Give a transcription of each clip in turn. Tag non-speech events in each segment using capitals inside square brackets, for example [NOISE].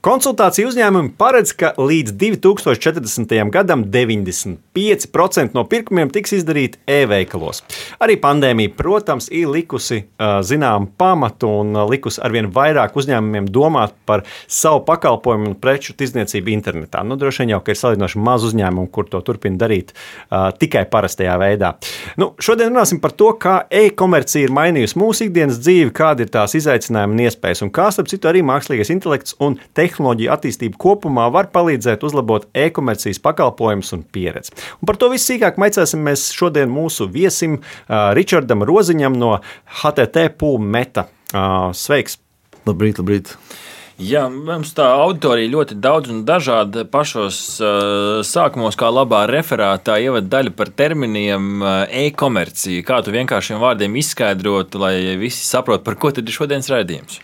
Konsultāciju uzņēmumi paredz, ka līdz 2040. gadam 95% no pirkumiem tiks izdarīti e-veikalos. Arī pandēmija, protams, ir likusi zinām pamatu un likusi arvien vairāk uzņēmumiem domāt par savu pakalpojumu un preču tirdzniecību internetā. Nu, droši vien jau ir salīdzinoši maz uzņēmumu, kur to turpina darīt uh, tikai parastajā veidā. Nu, šodien runāsim par to, kā e-komercija ir mainījusi mūsu ikdienas dzīvi, kādi ir tās izaicinājumi un iespējas, un kā, starp citu, arī mākslīgais intelekts un tehnoloģija tehnoloģiju attīstība kopumā var palīdzēt uzlabot e-komercijas pakalpojumus un pieredzi. Un par to visu sīkāk maicāsim mēs šodien mūsu viesim uh, Ričardam Roziņam no HTT Pūmeta. Uh, sveiks! Labrīt, labrīt! Jā, mums tā auditorija ļoti daudz un dažāda. Pašos uh, sākumos, kā labā referātā, ievada daļa par terminiem uh, e-komercija. Kā tu vienkāršiem vārdiem izskaidrotu, lai visi saprotu, par ko tad ir šodienas raidījums?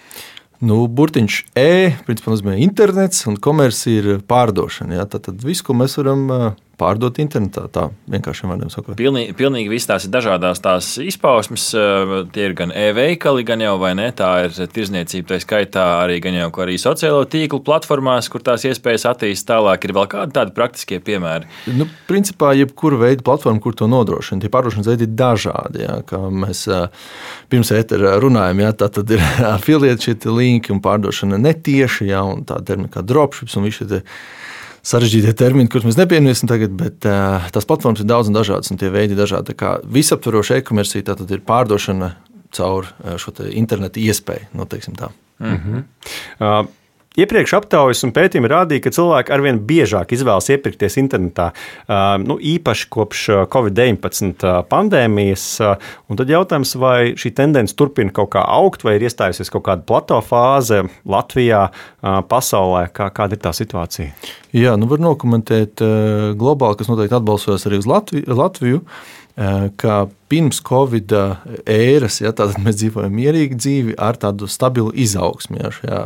Nu, burtiņš E principā, nozīmē internets, un komercija ir pārdošana. Jā. Tad, tad viss, ko mēs varam pārdot internetā. Tā vienkārši vārdiem sakot. Pilnīgi, pilnīgi viss tās ir dažādas tās izpausmes. Tie ir gan e-veikali, gan jau vai ne. Tā ir tirzniecība, tā skaitā arī jau arī sociālo tīklu platformās, kur tās iespējas attīstīt tālāk. Ir vēl kādi tādi praktiskie piemēri? Nu, principā, jebkura veida platforma, kur to nodrošina, tie pārdošanas veidi ir dažādi. Jā, mēs pirms ētera runājam, jā, tā tad ir [LAUGHS] afiliēti šie linki un pārdošana netieši, jā, un tā termina kā dropships un visi šie sarežģītie termini, kurus mēs nepieminēsim tagad, bet uh, tās platformas ir daudz un dažādas, un tie veidi ir dažādi. Visaptvaroša e-komercija tātad ir pārdošana caur šo internetu iespēju, noteiksim tā. Mm -hmm. uh, Iepriekš aptaujas un pētījumi rādīja, ka cilvēki arvien biežāk izvēlas iepirkties internetā, nu, īpaši kopš Covid-19 pandēmijas. Tad jautājums, vai šī tendence turpina kaut kā augt, vai ir iestājusies kaut kāda plato fāze Latvijā, pasaulē? Kā, kāda ir tā situācija? Jā, nu var nokomentēt globāli, kas noteikti atbalstos arī uz Latviju. Latviju ka pirms Covid ēras ja, mēs dzīvojam mierīgu dzīvi ar tādu stabilu izaugsmu. Ja, šajā.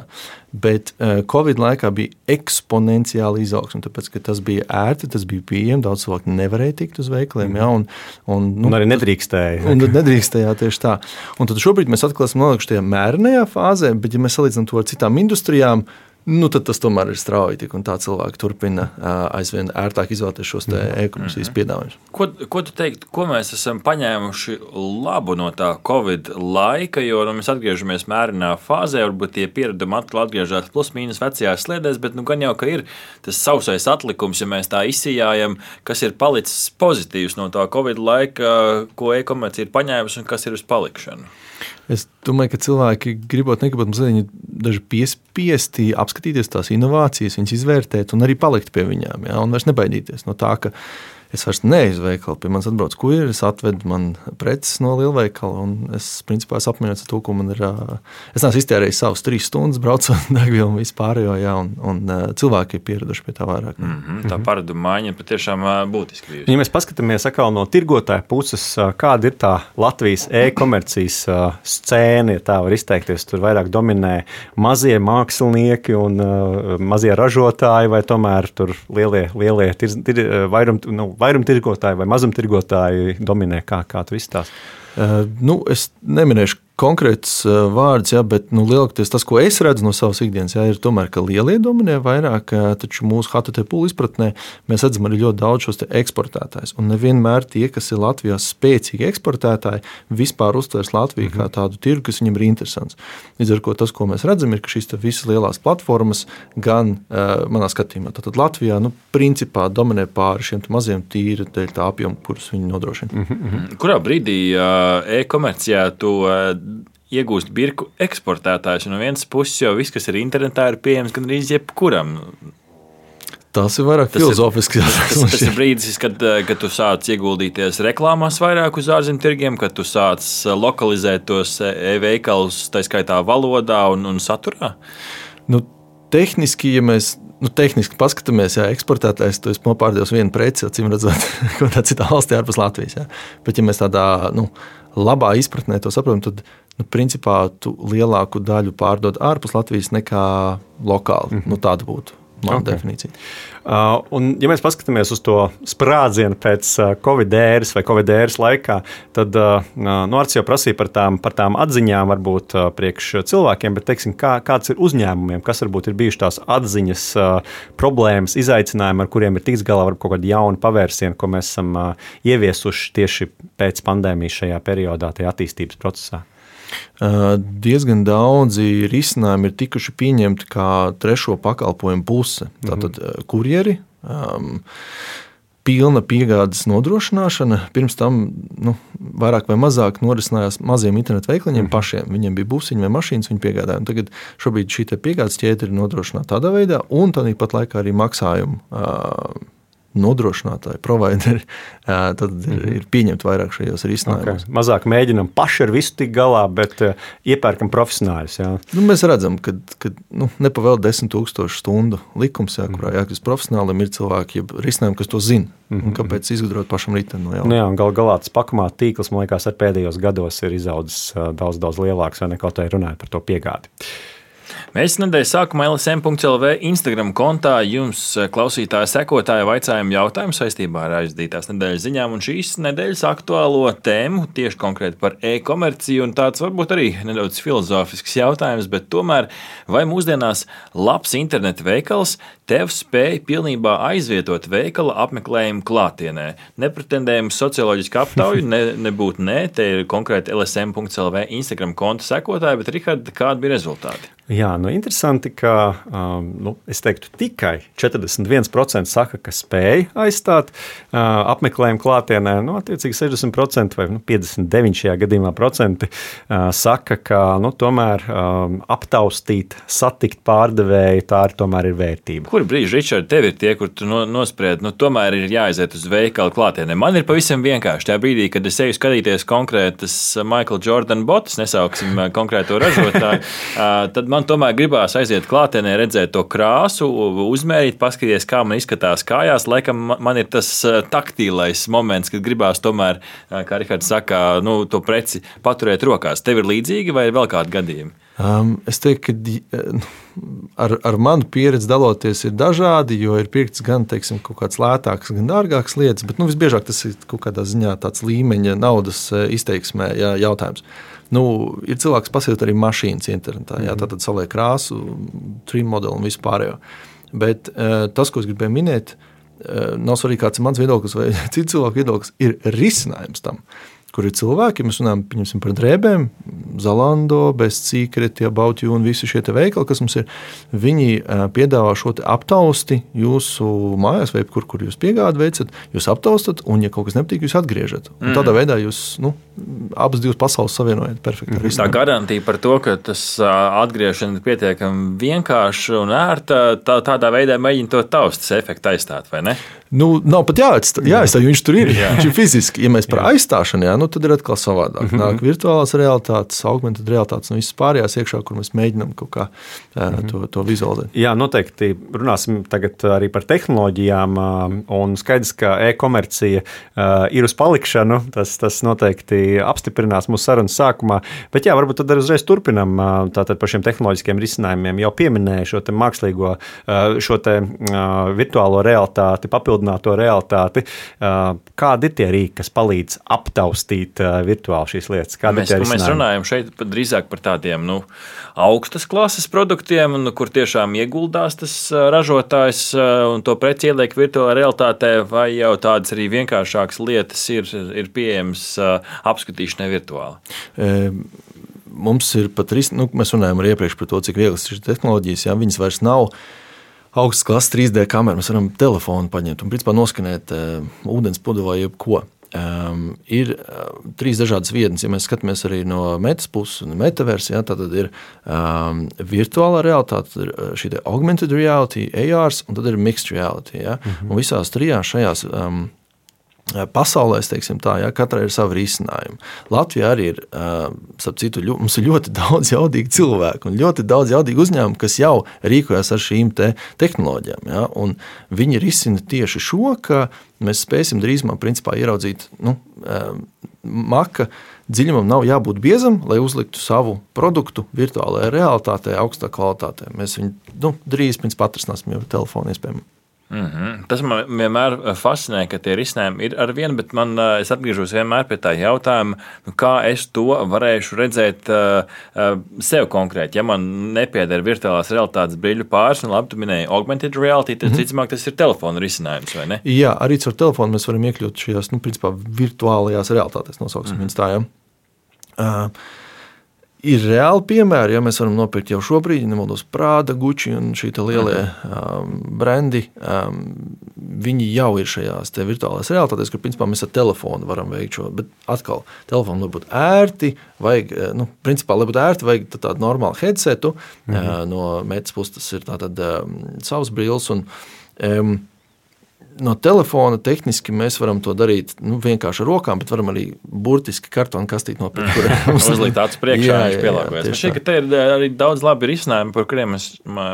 Bet Covid laikā bija eksponenciāla izaugsme, tāpēc ka tas bija ērti, tas bija pieejami. Daudz cilvēku nevarēja tikt uz veikaliem. Ja, un, un, nu, un arī nedrīkstēja. Un nedrīkstēja tieši tā. Un tad šobrīd mēs atkal esam nonākuši tajā mērenajā fāzē, bet ja mēs salīdzinām to ar citām industrijām, nu, tad tas tomēr ir strauji. Tik, tā cilvēki turpina aizvien ērtāk izvēlēties šos mhm. e-komercijas mhm. piedāvājumus. Ko, ko tu teiktu, ko mēs esam paņēmuši labu no tā Covid laika? Jo nu, mēs atgriežamies mērenā fāzē, varbūt tie pieredumi atkal atgriežas plus mīnus vecajās sliedēs, bet nu, gan jau ka ir tas sausais atlikums, ja mēs tā izsījājam, kas ir palicis pozitīvs no tā Covid laika, ko e-komercija ir paņēmusi un kas ir uz palikšanu. Es domāju, ka cilvēki gribot, negribot, mazliet daži piespiesti apskatīties tās inovācijas, viņas izvērtēt un arī palikt pie viņām. Ja, un vairs nebaidīties no tā, ka es vairs neeju uz veikalu. Pie manis atbrauc kurjeris, atved man preces no lielveikala. Es principā esmu apmierināts ar to, ko man ir. Es neesmu iztērējis savus trīs stundas, braucot [LAUGHS] degvielu un vispārējo, jā, un, un cilvēki ir pieraduši pie tā vairāk. Mm -hmm, tā paraduma maiņa patiešām būtiski bijusi. Ja mēs paskatāmies atkal no tirgotāja puses, kāda ir tā Latvijas e-komercijas scēna, ja tā var izteikties, tur vairāk dominē mazie mākslinieki un mazie ražotāji, vai tomēr tur lielie, lielie tir, tir, vairum, nu, vairumtirgotāji vai mazumtirgotāji dominē? Kā, kā tu izstāsti? Uh, nu, es neminēšu konkrēts uh, vārds, ja, bet nu, lielākoties tas, ko es redzu no savas ikdienas, ja, ir tomēr, ka lielie dominē vairāk, taču mūsu HTT pūļu izpratnē mēs redzam arī ļoti daudz šos eksportētājus. Un nevienmēr tie, kas ir Latvijā spēcīgi eksportētāji, vispār uztvers Latviju mm -hmm. kā mhm. tādu tirgu, kas viņam ir interesants. Līdz ar to tas, ko mēs redzam, ir, ka šīs visas lielās platformas, gan uh, manā skatījumā, tad Latvijā nu, principā dominē pāri šiem maziem tīri dēļ tā apjoma, kurus viņi nodrošina. Mm -hmm. Kurā brīdī e-komercijā to iegūst birku eksportētājs. No vienas puses jau viss, kas ir internetā, ir pieejams gan arī jebkuram. Tas ir vairāk filozofisks jautājums. Tas, tas ir brīdis, kad, eh, kad tu sāc ieguldīties reklāmās vairāk uz ārzemju tirgiem, kad tu sāc eh, lokalizēt tos eh, e-veikalus, tā skaitā valodā un, un saturā. Nu, tehniski, ja mēs nu, tehniski paskatāmies, ja eksportētājs to nopārdevis vienu preci, acīm redzot, [LAUGHS] kādā citā valstī ārpus Latvijas. Ja. Bet, ja mēs tādā nu, labā izpratnē to saprotam, tad nu, principā tu lielāku daļu pārdod ārpus Latvijas nekā lokāli. Mm -hmm. nu, tāda būtu mana okay. definīcija. Uh, un, ja mēs paskatāmies uz to sprādzienu pēc uh, Covid ēras vai Covid ēras laikā, tad uh, nu, Arts jau prasīja par tām, par tām atziņām, varbūt uh, priekš cilvēkiem, bet teiksim, kā, kāds ir uzņēmumiem, kas varbūt ir bijušas tās atziņas, uh, problēmas, izaicinājumi, ar kuriem ir tiks galā, varbūt kaut kādi jauni pavērsieni, ko mēs esam uh, ieviesuši tieši pēc pandēmijas šajā periodā, tajā attīstības procesā. Diezgan daudzi risinājumi ir tikuši pieņemti kā trešo pakalpojumu puse. Tātad mhm. kurjeri, um, pilna piegādes nodrošināšana. Pirms tam nu, vairāk vai mazāk norisinājās maziem internetu veikaliņiem mm. pašiem. Viņiem bija busiņi vai mašīnas, viņi piegādāja. Tagad šobrīd šī piegādes ķēde ir nodrošināta tādā veidā, un tāpat laikā arī maksājumu. Uh, nodrošinātāji, provideri, tad ir, mhm. ir pieņemt vairāk šajos risinājumos. Okay. Mazāk mēģinam paši ar visu tik galā, bet iepērkam profesionāļus. Nu, mēs redzam, ka, ka nu, nepavēl 10,000 stundu likums, jā, kurā mhm. jākļūst profesionālim, ir cilvēki, ja risinājumi, kas to zina. Mm -hmm. Kāpēc izgudrot pašam riteni no jauna? Nu, jā, gal galā tas pakamā tīkls, man liekas, ar pēdējos gados ir izaudzis daudz, daudz lielāks, vai ne kaut kā runājot par to piegādi. Mēs nedēļas sākumā LSM.CLV Instagram kontā jums, eh, klausītāji, sekotāji, vaicājām jautājumu saistībā ar aizdītās nedēļas ziņām un šīs nedēļas aktuālo tēmu tieši konkrēti par e-komerciju. Tāds varbūt arī nedaudz filozofisks jautājums, bet tomēr vai mūsdienās labs interneta veikals tev spēj pilnībā aizvietot veikala apmeklējumu klātienē? Nepretendējam socioloģisku aptauju, ne, nebūtu nē, te ir konkrēti LSM.CLV Instagram konta sekotāji, bet Rihards, kādi bija rezultāti? Jā, nu interesanti, ka um, nu, es teiktu, tikai 41% saka, ka spēj aizstāt uh, apmeklējumu klātienē. Nu, attiecīgi 60% vai nu, 59% šajā gadījumā procenti, uh, saka, ka nu, tomēr um, aptaustīt, satikt pārdevēju, tā ir tomēr ir vērtība. Kur brīži, Ričard, tev ir tie, kur tu no, nospried, nu, tomēr ir jāaiziet uz veikalu klātienē? Man ir pavisam vienkārši tajā brīdī, kad es eju skatīties konkrētas Michael Jordan botas, nesauksim uh, konkrēto ražotāju, [LAUGHS] uh, tad man tomēr gribās aiziet klātienē, redzēt to krāsu, uzmērīt, paskatīties, kā man izskatās kājās. Laikam man ir tas eh, taktīlais moments, kad gribās tomēr, eh, kā Rihards saka, nu, to preci paturēt rokās. Tev ir līdzīgi vai ir vēl kādi gadījumi? Um, es teiktu, ka eh, ar, ar manu pieredzi daloties ir dažādi, jo ir pirkts gan teiksim, kaut kāds lētāks, gan dārgāks lietas, bet nu, visbiežāk tas ir kaut kādā ziņā tāds līmeņa naudas izteiksmē jā, jautājums. Nu, ir cilvēks, kas pasūta arī mašīnas internetā. Jā, mhm. tā tad saliek krāsu, trim modeli un vispārējo. Bet uh, tas, ko es gribēju minēt, uh, nav svarīgi, kāds ir mans viedoklis vai [LAUGHS] citu cilvēku viedoklis, ir risinājums tam. Uh, kur ir cilvēki, mēs runājam par drēbēm, Zalando, Bezcīkreti, Bautju un visi šie veikali, kas mums ir. Viņi piedāvā šo aptausti jūsu mājās, vai kur, kur jūs piegādi veicat, jūs aptaustat, un, ja kaut kas nepatīk, jūs atgriežat. Un tādā mm. veidā jūs nu, abas divas pasaules savienojat perfekti. Mm. Tā garantija par to, ka tas atgriešana ir pietiekami vienkārša un ērta, tā, tādā veidā mēģina to taustas efektu aizstāt, vai ne? Nu, nav pat jāatstāj, jāatstāj, viņš tur ir. Jā. Viņš ir fiziski. Ja mēs par jā. aizstāšanu, jā, nu, tad ir atkal savādāk. Mm -hmm. Nāk virtuālās realitātes, augmented realitātes un viss pārējās iekšā, kur mēs mēģinām kaut kā mm -hmm. to, to vizualizēt. Jā, noteikti runāsim tagad arī par tehnoloģijām. Un skaidrs, ka e-komercija ir uz palikšanu. Tas, tas noteikti apstiprinās mūsu sarunas sākumā. Bet jā, varbūt tad arī uzreiz turpinam tātad par šiem tehnoloģiskiem risinājumiem. Jau pieminēju šo mākslīgo, šo virtuālo realitāti, papildinājumu papildināto realitāti. Kādi ir tie rīki, kas palīdz aptaustīt virtuāli šīs lietas? Kādi mēs, mēs runājam šeit drīzāk par tādiem nu, augstas klases produktiem, nu, kur tiešām ieguldās tas ražotājs un to preci ieliek virtuālā realitātē, vai jau tādas arī vienkāršākas lietas ir, ir pieejamas apskatīšanai virtuāli. E mums ir pat risks, nu, mēs runājam arī iepriekš par to, cik vieglas ir tehnoloģijas, ja viņas vairs nav augstas klases 3D kameru. Mēs varam telefonu paņemt un principā noskanēt uh, ūdens pudeli vai jebko. Um, ir uh, trīs dažādas vietnes. Ja mēs skatāmies arī no metas puses, un metaversa, ja, tad ir um, virtuālā realitāte, tad ir šī augmented reality, AR, un tad ir mixed reality. Ja. Mm -hmm. Un visās trijās šajās um, pasaulē, teiksim, tā, ja, katrai ir sava risinājuma. Latvijā arī ir, citu, ļo, ir ļoti [LAUGHS] daudz jaudīgu cilvēku un ļoti daudz jaudīgu uzņēmumu, kas jau rīkojas ar šīm te tehnoloģijām. Ja, viņi risina tieši šo, ka mēs spēsim drīzumā principā, ieraudzīt nu, maka dziļumam nav jābūt biezam, lai uzliktu savu produktu virtuālajā realitātē, augstā kvalitātē. Mēs viņu nu, drīz pēc patrasināsim jau telefonu iespējams. Mm -hmm. Tas man vienmēr fascinē, ka tie risinājumi ir ar vienu, bet man, es atgriežos vienmēr pie tā jautājuma, nu, kā es to varēšu redzēt uh, sev konkrēti. Ja man nepieder virtuālās realitātes brīļu pāris, un labi, tu minēji augmented reality, tad mm -hmm. ticamāk tas ir telefona risinājums, vai ne? Jā, arī ar telefonu mēs varam iekļūt šajās, nu, principā, virtuālajās realitātēs, nosauksim mm -hmm. viņas tā. Ja? Uh, ir reāli piemēri, ja mēs varam nopirkt jau šobrīd, nemaldos, Prāda, Gucci un šī lielie um, brendi. Um, viņi jau ir šajās virtuālajās realitātēs, kur principā mēs ar telefonu varam veikt šo. Bet atkal, telefonu lai būtu ērti, vajag, eh, nu, principā, lai būtu ērti, vajag tādu normālu headsetu. -hmm. uh, no metas puses tas ir tātad um, savs brīvs. Un, um, no telefona tehniski mēs varam to darīt nu, vienkārši ar rokām, bet varam arī burtiski kartonu kastīt nopirkt. [LAUGHS] Uzlikt tāds priekšā, viņš pielāgojas. Man šķiet, ka te ir eh, arī daudz labi risinājumi, par kuriem mēs,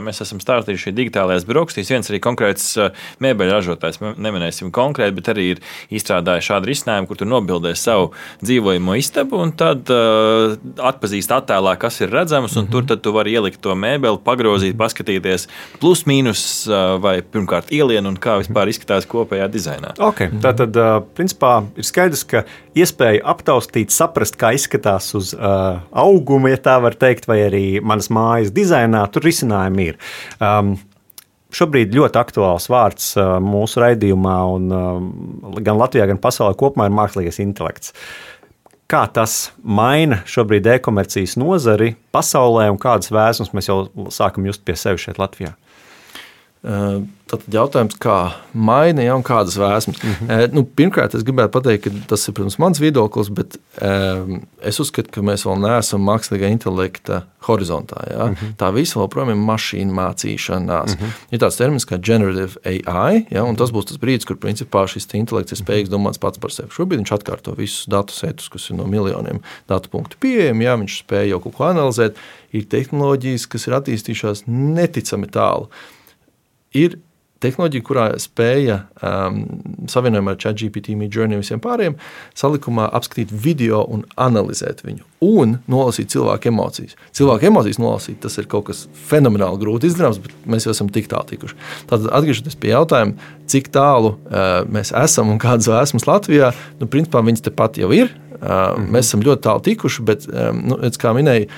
mēs esam stāstījuši digitālajās brokastīs. Viens arī konkrēts eh, mēbeļu ražotājs, neminēsim konkrēti, bet arī ir izstrādājis šādu risinājumu, kur tu nobildē savu dzīvojamo istabu un tad uh, atpazīst attēlā, kas ir redzams, un mm -hmm. tur tad tu vari ielikt to mēbeli, pagrozīt, paskatīties plus mīnus vai pirmkārt ielienu un kā vispār izskatās izskatās kopējā dizainā. Okay, tā tad, principā, ir skaidrs, ka iespēja aptaustīt, saprast, kā izskatās uz uh, auguma, ja tā var teikt, vai arī manas mājas dizainā, tur risinājumi ir. Um, Šobrīd ļoti aktuāls vārds uh, mūsu raidījumā, un, uh, gan Latvijā, gan pasaulē kopumā ir mākslīgais intelekts. Kā tas maina šobrīd e-komercijas nozari pasaulē un kādas vēsmas mēs jau sākam just pie sevis šeit Latvijā? Tad jautājums, kā maina ja, un kādas vēsmas. Mm -hmm. nu, pirmkārt, es gribētu pateikt, ka tas ir protams, mans viedoklis, bet es uzskatu, ka mēs vēl neesam mākslīgā intelekta horizontā. Ja. Mm -hmm. Tā visa joprojām ir mašīna mācīšanās. Mm -hmm. Ir tāds termins kā generative AI, ja, un tas būs tas brīdis, kur principā šis intelekts ir spējīgs domāt pats par sevi. Šobrīd viņš atkārto visus datu setus, kas ir no miljoniem datu punktu pieejami. Ja, viņš spēj jau kaut ko analizēt. Ir tehnoloģijas, kas ir attīstījušās neticami tālu ir tehnoloģija, kurā spēja um, savienojumā ar ChatGPT, Midjourney un visiem pārējiem salikumā apskatīt video un analizēt viņu un nolasīt cilvēku emocijas. Cilvēku emocijas nolasīt, tas ir kaut kas fenomenāli grūti izdarāms, bet mēs jau esam tik tālu tikuši. Tātad, atgriežoties pie jautājuma, cik tālu uh, mēs esam un kādas esmas Latvijā, nu, principā viņas tepat jau ir. Uh, mm -hmm. Mēs esam ļoti tālu tikuši, bet, um, nu, kā minēju,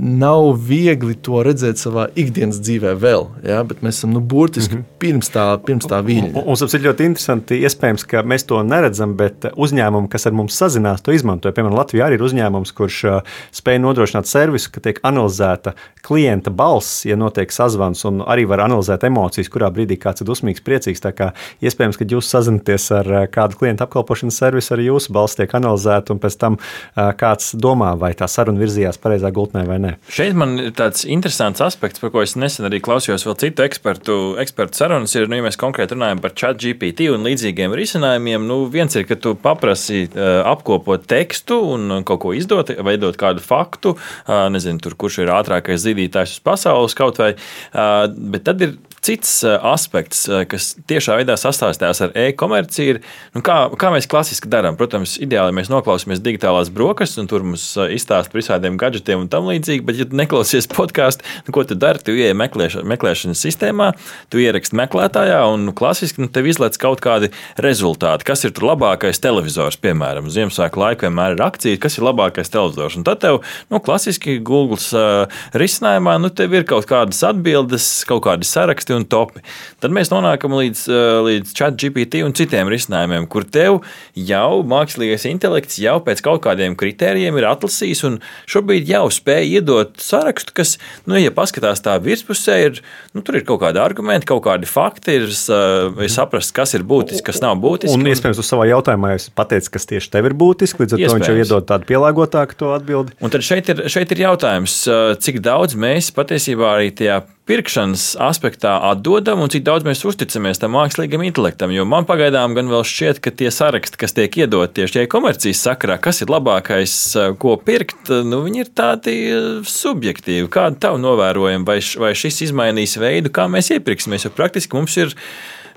nav viegli to redzēt savā ikdienas dzīvē vēl, ja? bet mēs esam nu, burtiski mm -hmm. pirms tā, pirms tā viļņa. Un, un, tas ir ļoti interesanti. Iespējams, ka mēs to neredzam, bet uzņēmumi, kas ar mums sazinās, to izmanto. Piemēram, Latvijā arī ir uzņēmums, kurš uh, spēj nodrošināt servisu, ka tiek analizēta klienta balss, ja notiek sazvans, un arī var analizēt emocijas, kurā brīdī kāds ir dusmīgs, priecīgs. Tā kā iespējams, ka jūs sazināties ar uh, kādu klientu apkalpošanas servisu, arī jūsu balss tiek analizēta, un pēc tam uh, kāds domā, vai tā saruna virzījās pareizā gultnē vai nē. Šeit man ir tāds interesants aspekts, par ko es nesen arī klausījos vēl citu ekspertu, ekspertu sarunas. Ir, nu, ja mēs konkrēti runājam par chat GPT un līdzīgiem risinājumiem, nu, viens ir, ka tu paprasti uh, apkopot tekstu un kaut ko izdot, veidot kādu faktu, uh, nezinu, tur, kurš ir ātrākais zīdītājs uz pasaules kaut vai, uh, bet tad ir cits eh, aspekts, eh, kas tiešā veidā sastāstās ar e-komerciju, ir, nu, kā, kā mēs klasiski darām. Protams, ideāli mēs noklausāmies digitālās brokastis, un tur mums eh, izstāsta par visādiem gadgetiem un tam līdzīgi, bet, ja tu neklausies [LAUGHS] podkāstu, nu, ko tu dari? Tu ienāc meklēšanas, meklēšanas sistēmā, tu ieraksti meklētājā, un nu, klasiski nu, tev izlaiž kaut kādi rezultāti. Kas ir labākais televizors, piemēram, Ziemassvētku laikā vienmēr ir akcija, kas ir labākais televizors. Un tad tev, nu, klasiski Google uh, risinājumā, nu, tev ir kaut kādas atbildes, kaut kādi saraksti raksti un topi. Tad mēs nonākam līdz, eh, līdz chat GPT un citiem risinājumiem, kur tev jau mākslīgais intelekts jau pēc kaut kādiem kritērijiem ir atlasījis un šobrīd jau spēj iedot sarakstu, kas, nu, ja paskatās tā virspusē, ir, nu, tur ir kaut kādi argumenti, kaut kādi fakti, ir, ir saprast, kas ir būtiski, kas nav būtiski. Un, un iespējams, uz savā jautājumā jūs pateicat, kas tieši tev ir būtiski, līdz ar to viņš jau iedod tādu pielāgotāku to atbildi. Un tad šeit ir, šeit ir jautājums, cik daudz mēs patiesībā arī tajā pirkšanas aspektā atdodam un cik daudz mēs uzticamies tam mākslīgam intelektam. Jo man pagaidām gan vēl šķiet, ka tie saraksti, kas tiek iedot tieši e-komercijas sakarā, kas ir labākais, eh, ko pirkt, nu, viņi ir tādi eh, subjektīvi. Kāda tavu novērojuma, vai, vai šis izmainīs veidu, kā mēs iepirksimies? Jo praktiski mums ir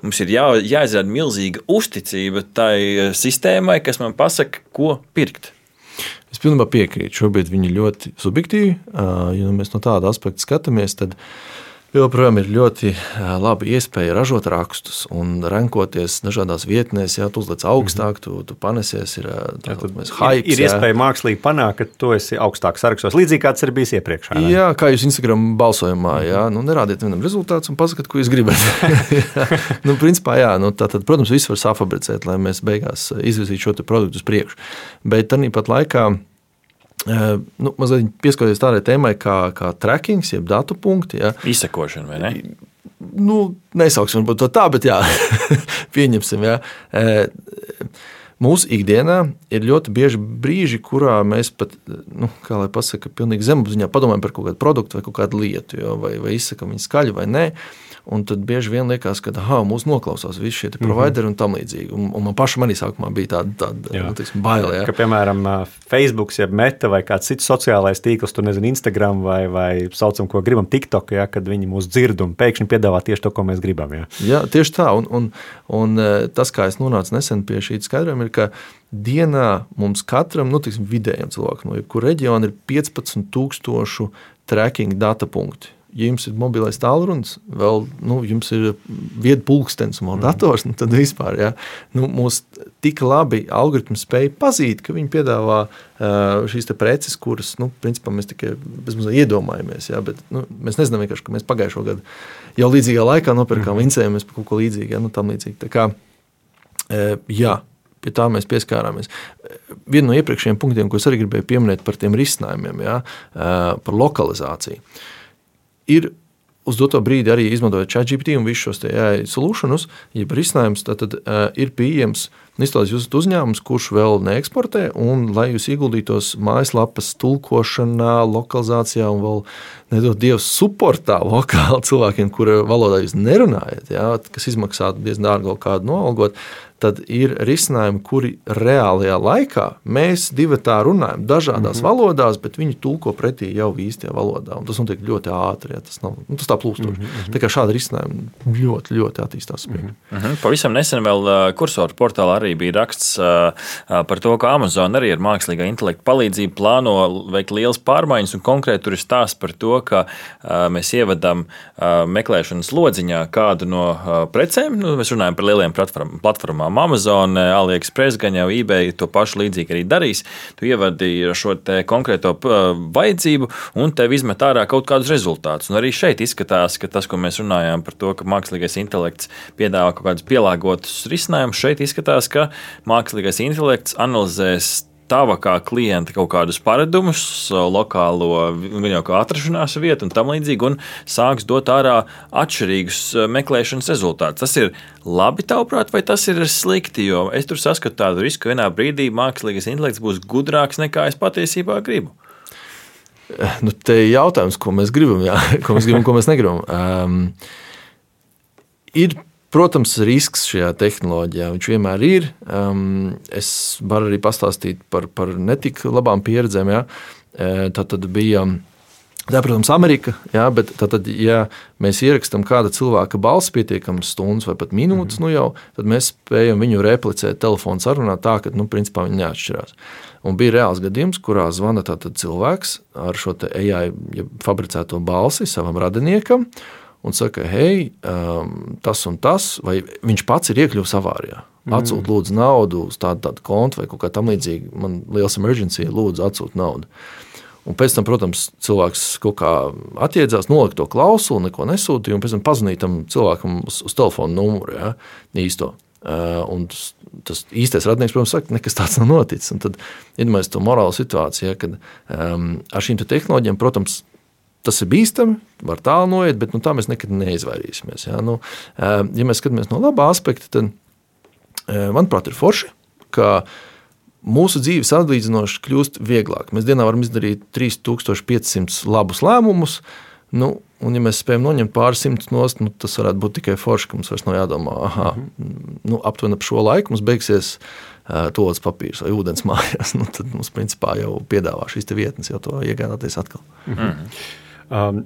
mums ir jā, jāizrāda milzīga uzticība tai sistēmai, kas man pasaka, ko pirkt. Es pilnībā piekrītu. Šobrīd viņi ļoti subjektīvi. Ja mēs no tāda aspekta skatāmies, tad joprojām ir ļoti laba iespēja ražot rakstus un rankoties dažādās vietnēs. Jā, tu uzliec augstāk, tu, tu panesies. Ir, jā, hikes, ir, ir iespēja mākslīgi panākt, ka tu esi augstāk sarakstos, līdzīgi kāds ir bijis iepriekš. Jā, jā, kā jūs Instagram balsojumā, jā, nu, nerādiet vienam rezultātus un pasakiet, ko jūs gribat. [LAUGHS] nu, principā, jā, nu, tā, tad, protams, viss var safabricēt, lai mēs beigās izvirzītu šo produktu uz priekšu. Bet tāpat laikā nu, mazliet pieskaroties tādai tēmai kā, kā tracking, jeb datu punkti. Ja. Izsekošana, vai ne? Nu, nesauksim to tā, bet jā, [LAUGHS] pieņemsim. Jā. Mūsu ikdienā ir ļoti bieži brīži, kurā mēs pat, nu, kā lai pasakā, pilnīgi zemapziņā padomājam par kaut kādu produktu vai kaut kādu lietu, jo, vai, vai izsakām viņu skaļi vai nē. Un tad bieži vien liekas, ka aha, mūsu noklausās visi šie provideri un tam līdzīgi. Un, un man pašam arī sākumā bija tāda, tāda nu, teiksim, baila. Ja. Ka, piemēram, Facebook, ja Meta vai kāds cits sociālais tīkls, tur nezinu, Instagram vai, vai saucam, ko gribam, TikTok, ja, kad viņi mūs dzird un pēkšņi piedāvā tieši to, ko mēs gribam. Ja. Jā, tieši tā. Un, un, un tas, kā es nonācu nesen pie šī skaidrojuma, ir, ka dienā mums katram, nu, tiksim, vidējam cilvēkam no jebkura reģiona ir 15,000 tracking data punkti ja jums ir mobilais tālrunis, vēl nu, jums ir vieta pulkstenis un mm. dators, nu, tad vispār ja, nu, mūs tik labi algoritmi spēja pazīt, ka viņi piedāvā uh, šīs preces, kuras nu, principā, mēs tikai iedomājamies. Ja, bet, nu, mēs nezinām, ka mēs pagājušo gadu jau līdzīgā laikā nopirkām mm. vincējumus par kaut ko līdzīgu. Ja, nu, līdzīgi. Kā, uh, jā, pie tā mēs pieskārāmies. Viena no iepriekšējiem punktiem, ko es arī gribēju pieminēt par tiem risinājumiem, ja, par lokalizāciju ir uz doto brīdi arī izmantojot ChatGPT un visus šos AI solutionus, jeb risinājumus, tad, tad uh, ir pieejams izstāstīt, jūs esat uzņēmums, kurš vēl neeksportē, un lai jūs ieguldītos mājaslapas tulkošanā, lokalizācijā un vēl, nedod Dievs, suportā lokāli [LAUGHS] cilvēkiem, kuru valodā jūs nerunājat, jā, kas izmaksā diezgan dārgi kādu noalgot, tad ir risinājumi, kuri reālajā laikā mēs divi tā runājam, dažādās mm -hmm. valodās, bet viņi tulko pretī jau īstajā valodā. Tas notiek ļoti ātri, ja tas, nav, nu, tas tā plūstoši. Mm -hmm. Tā kā šādi risinājumi ļoti, ļoti attīstās. Mm -hmm. Pavisam nesen vēl uh, kursoru portālā arī bija raksts uh, uh, par to, ka Amazon arī ar mākslīgā intelekta palīdzību plāno veikt lielas pārmaiņas, un konkrēti tur ir stāsts par to, ka mēs ievadam meklēšanas lodziņā kādu no precēm. Nu, mēs runājam par lieliem platformām Amazon, AliExpress, gan jau eBay to pašu līdzīgi arī darīs. Tu ievadi šo konkrēto vajadzību un tev izmet ārā kaut kādus rezultātus. Un arī šeit izskatās, ka tas, ko mēs runājām par to, ka mākslīgais intelekts piedāvā kaut kādus pielāgotus risinājumus, šeit izskatās, ka mākslīgais intelekts analizēs tava kā klienta kaut kādus paradumus, lokālo viņa atrašanās vietu un tam līdzīgi, un sāks dot ārā atšķirīgus eh, meklēšanas rezultātus. Tas ir labi, tavuprāt, vai tas ir slikti? Jo es tur saskatu tādu risku, ka vienā brīdī mākslīgais intelekts būs gudrāks nekā es patiesībā gribu. Nu, te ir jautājums, ko mēs gribam, jā, [LAUGHS] ko mēs gribam, ko mēs negribam. Um, ir Protams, risks šajā tehnoloģijā viņš vienmēr ir. Um, es varu arī pastāstīt par, par netik labām pieredzēm. Ja. E, tā tad bija. Tā, protams, Amerika, jā, bet tad, ja mēs ierakstām kāda cilvēka balsi pietiekamas stundas vai pat minūtes, mm -hmm. nu jau, tad mēs spējam viņu replicēt telefonu sarunā tā, ka nu, principā viņi neatšķirās. Un bija reāls gadījums, kurā zvana cilvēks ar šo AI ja fabricēto balsi savam radiniekam un saka, hei, um, tas un tas, vai viņš pats ir iekļuvis avārijā. Mm. Atsūta lūdzu naudu uz tādu, tādu kontu vai kaut kā tamlīdzīga. Man liels emergency, lūdzu, atsūta naudu. Un pēc tam, protams, cilvēks kaut kā attiedzās, nolika to klausuli, neko nesūtīja, un pēc tam pazvanīja tam cilvēkam uz, uz telefona numuru ja, īsto. Uh, un tas, īstais radinieks, protams, saka, ka nekas tāds nav noticis. Un tad iedomājieties to morālu situāciju, ja, kad um, ar šīm te tehnoloģijām, protams, Tas ir bīstami, var tālu noiet, bet nu, tā mēs nekad neizvairīsimies. Ja? Nu, ja mēs skatāmies no laba aspekta, tad, manuprāt, ir forši, ka mūsu dzīves atlīdzinoši kļūst vieglāk. Mēs dienā varam izdarīt 3500 labus lēmumus. Nu, un, ja mēs spējam noņemt pāris simtus nost, nu, tas varētu būt tikai forši, ka mums vairs nav jādomā, ah, nu, aptuveni ap šo laiku mums beigsies uh, tolis papīrs vai ūdens [LAUGHS] mājās. Nu, tad mums principā jau piedāvā šīs vietnes, jau to iegādāties atkal. Mm -hmm. Um,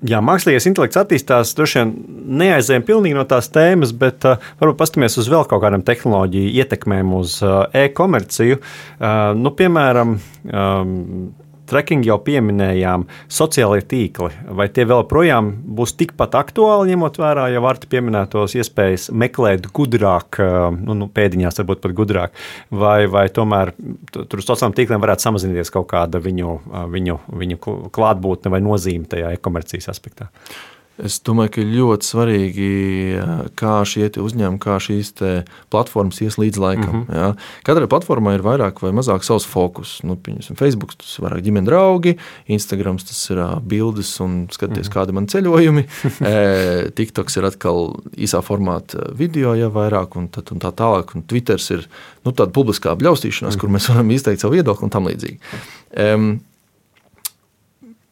Jā, mākslīgais intelekts attīstās, droši vien neaizējām pilnīgi no tās tēmas, bet uh, varbūt paskatīsimies uz vēl kaut kādām tehnoloģiju ietekmēm uz uh, e-komerciju. Uh, nu, piemēram, um, tracking jau pieminējām, sociālai tīkli. Vai tie vēl projām būs tikpat aktuāli, ņemot vērā jau ar pieminētos iespējas meklēt gudrāk, nu, nu, pēdiņās varbūt pat gudrāk, vai, vai tomēr tur uz sociālajiem tīkliem varētu samazināties kaut kāda viņu, viņu, viņu klātbūtne vai nozīme tajā e-komercijas aspektā? Es domāju, ka ļoti svarīgi, kā šie uzņēmumi, kā šīs platformas ies līdz laikam. Mm -hmm. ja. Katrai platformai ir vairāk vai mazāk savs fokus. Nu, piemēram, Facebook tas ir vairāk ģimenes draugi, Instagram tas ir bildes un skaties, mm -hmm. kādi man ceļojumi. [LAUGHS] TikToks ir atkal īsā formāta video, ja vairāk, un, tad, un tā tālāk. Un Twitter ir nu, tāda publiskā bļaustīšanās, mm -hmm. kur mēs varam izteikt savu viedokli un tam līdzīgi. Um,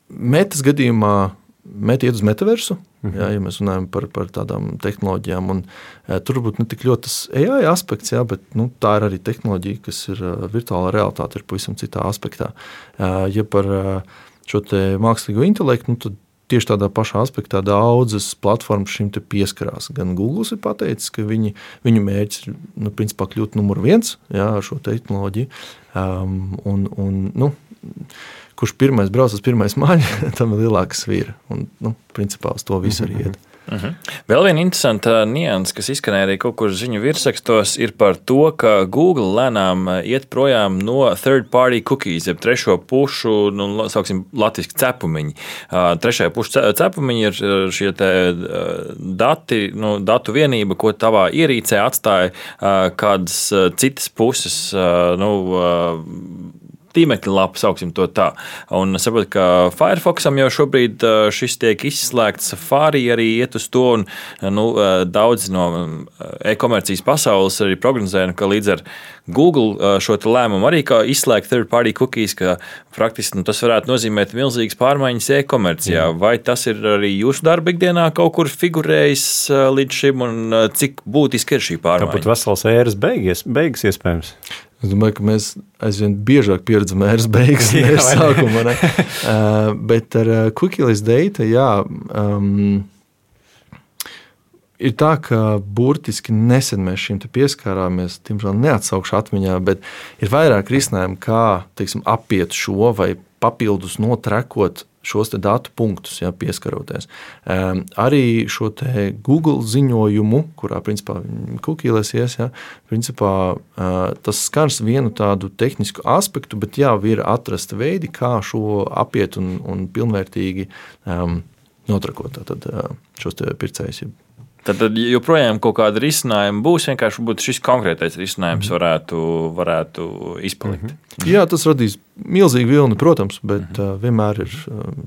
Metas gadījumā met iet uz metaversu. -hmm. jā, ja mēs runājam par, par tādām tehnoloģijām, un, e, tur būtu ne tik ļoti tas AI aspekts, jā, bet nu, tā ir arī tehnoloģija, kas ir uh, virtuālā realitāte, ir pavisam citā aspektā. Uh, ja par uh, šo mākslīgo intelektu, nu, tad tieši tādā pašā aspektā daudzas platformas šim pieskarās. Gan Google ir pateicis, ka viņi, viņu mērķis ir nu, kļūt numur viens jā, ar šo tehnoloģiju. Um, un, un, nu, kurš pirmais brauc uz pirmais maļa, [LAUGHS] tam ir lielāka svīra. Un, nu, principā uz to visu arī iet. Mhm. -huh. Vēl viena interesanta nianses, kas izskanēja arī kaut kur ziņu virsrakstos, ir par to, ka Google lēnām iet projām no third party cookies, jeb trešo pušu, nu, sauksim, latviešu cepumiņi. Trešajā pušu cepumiņi ir šie dati, nu, datu vienība, ko tavā ierīcē atstāja kādas citas puses. Nu, tīmekļa lapa, sauksim to tā. Un saprotu, ka Firefoxam jau šobrīd šis tiek izslēgts, Safari arī iet uz to, un nu, daudz no e-komercijas pasaules arī prognozē, ka līdz ar Google šo lēmumu arī izslēgt third party cookies, ka praktiski nu, tas varētu nozīmēt milzīgas pārmaiņas e-komercijā. Mm. Vai tas ir arī jūsu darba ikdienā kaut kur figurējis līdz šim, un cik būtiski ir šī pārmaiņa? Tāpat vesels ēras beigas, beigas iespējams. Es domāju, ka mēs aizvien biežāk pieredzam ēras beigas, [LAUGHS] nevis sākumu. Ne? [LAUGHS] uh, bet ar uh, Cookie-less data, jā, um, ir tā, ka burtiski nesen mēs šim pieskārāmies. Tiemžēl neatsaukšu atmiņā, bet ir vairāk risinājumu, kā teiksim, apiet šo vai papildus notrekot šos datu punktus, ja, pieskaroties. Um, arī šo Google ziņojumu, kurā principā kukīlēs ies, ja, principā, uh, tas skars vienu tādu tehnisku aspektu, bet jau ir atrasta veidi, kā šo apiet un, un pilnvērtīgi um, notrakot tātad, uh, šos pircējus. Tad, tad joprojām kaut kāda risinājuma būs. Vienkārši šis konkrētais risinājums mhm. varētu, varētu izpalikt. Mm -hmm. Jā, tas radīs milzīgu vilni, protams, bet mm -hmm. uh, vienmēr ir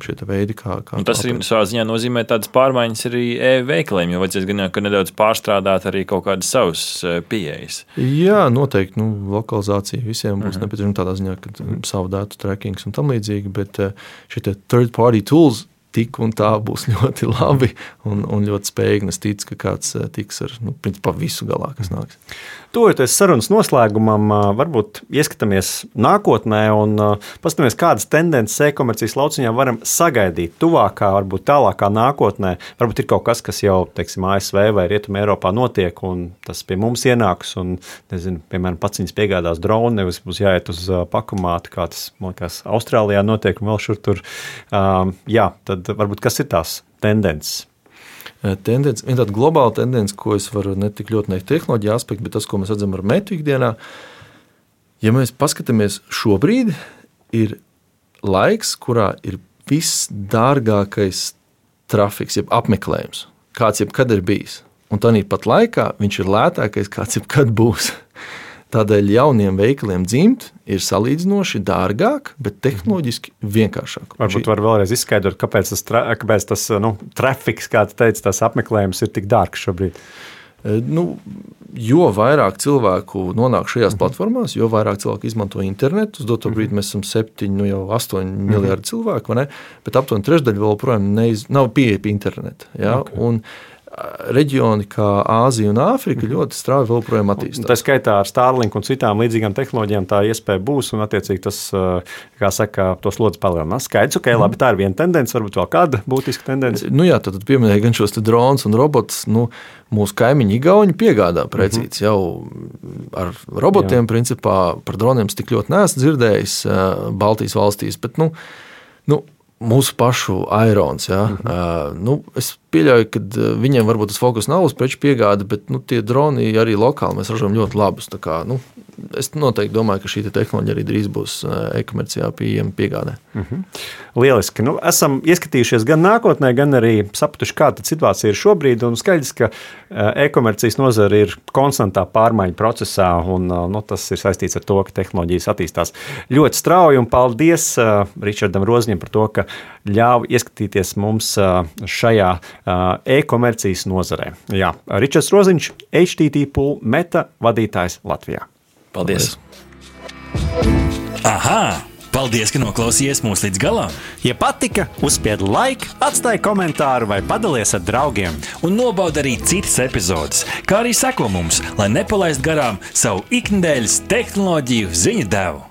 šie veidi, kā. kā Un tas arī savā ziņā nozīmē tādas pārmaiņas arī e-veikaliem, jo vajadzēs gan jau nedaudz pārstrādāt arī kaut kādas savas pieejas. Jā, noteikti. Nu, lokalizācija visiem būs mm -hmm. nepieciešama tādā ziņā, ka savu datu trackings un tam līdzīgi, bet šie third party tools tik un tā būs [LAUGHS] ļoti labi un, un ļoti spējīgi. Es ticu, ka kāds eh, tiks ar nu, principā, visu galā, kas nāks. Tojoties sarunas noslēgumam, varbūt ieskatāmies nākotnē un paskatāmies, kādas tendences e-komercijas lauciņā varam sagaidīt tuvākā, varbūt tālākā nākotnē. Varbūt ir kaut kas, kas jau teiksim, ASV vai Rietumē Eiropā notiek, un tas pie mums ienāks. Un, nezinu, piemēram, pats viņas piegādās dronu, nevis būs jāiet uz pakumātu, kā tas liekas, Austrālijā notiek un vēl šur tur. Um, jā, tad varbūt kas ir tās tendences? Eh, tendence, viena tāda globāla tendence, ko es varu ne tik ļoti neikt tehnoloģija aspektu, bet tas, ko mēs redzam ar metu ikdienā, ja mēs paskatāmies šobrīd, ir laiks, kurā ir viss dārgākais trafiks, jeb apmeklējums, kāds jebkad ir bijis. Un tādā pat laikā viņš ir lētākais, kāds jebkad būs. Tādēļ jauniem veikaliem dzimt ir salīdzinoši dārgāk, bet tehnoloģiski vienkāršāk. Varbūt var vēlreiz izskaidrot, kāpēc tas, kāpēc tas nu, trafiks, kā tu teici, tas apmeklējums ir tik dārgs šobrīd. E, nu, jo vairāk cilvēku nonāk šajās mm -hmm. platformās, jo vairāk cilvēku izmanto internetu. Uz doto mm -hmm. brīdi mēs esam 7, nu jau 8 mm -hmm. miljardi cilvēku, bet aptuveni trešdaļa vēl joprojām neiz, nav pieeja pie interneta. Ja? Okay. Un, reģioni kā Āzija un Āfrika ļoti strauji vēl projām attīstās. Tā skaitā ar Starlink un citām līdzīgām tehnoloģijām tā iespēja būs, un attiecīgi tas, kā saka, to slodzi palielinās. Skaidrs, ok, labi, tā ir viena tendence, varbūt vēl kāda būtiska tendence. Nu jā, tad pieminēja gan šos dronus un robotus. Nu, mūsu kaimiņi Igauni piegādā precīzi mm -hmm. jau ar robotiem, jā. principā par droniem tik ļoti neesmu dzirdējis Baltijas valstīs. Bet, nu, nu, mūsu pašu aerons. Ja? Mm -hmm. uh, nu, es pieļauju, ka viņiem varbūt tas fokus nav uz preču piegādi, bet nu, tie droni arī lokāli mēs ražojam ļoti labus. Kā, nu, es noteikti domāju, ka šī te tehnoloģija arī drīz būs e-komercijā pieejama piegādē. Mm -hmm. Lieliski. Nu, esam ieskatījušies gan nākotnē, gan arī sapratuši, kāda situācija ir šobrīd. Un skaidrs, ka e-komercijas nozare ir konstantā pārmaiņu procesā, un nu, tas ir saistīts ar to, ka tehnoloģijas attīstās ļoti strauji. Paldies Ričardam Rozņiem par to, ka ļāva ieskatīties mums šajā e-komercijas nozarē. Jā, Ričards Roziņš, HTT Pool meta vadītājs Latvijā. Paldies! Paldies. Aha! Paldies, ka noklausījāties mūsu līdz galam! Ja patika, uzspiediet like, atstājiet komentāru vai padalieties ar draugiem. Un nobaudiet arī citas epizodes, kā arī sekot mums, lai nepalaistu garām savu ikdienas tehnoloģiju ziņu devumu.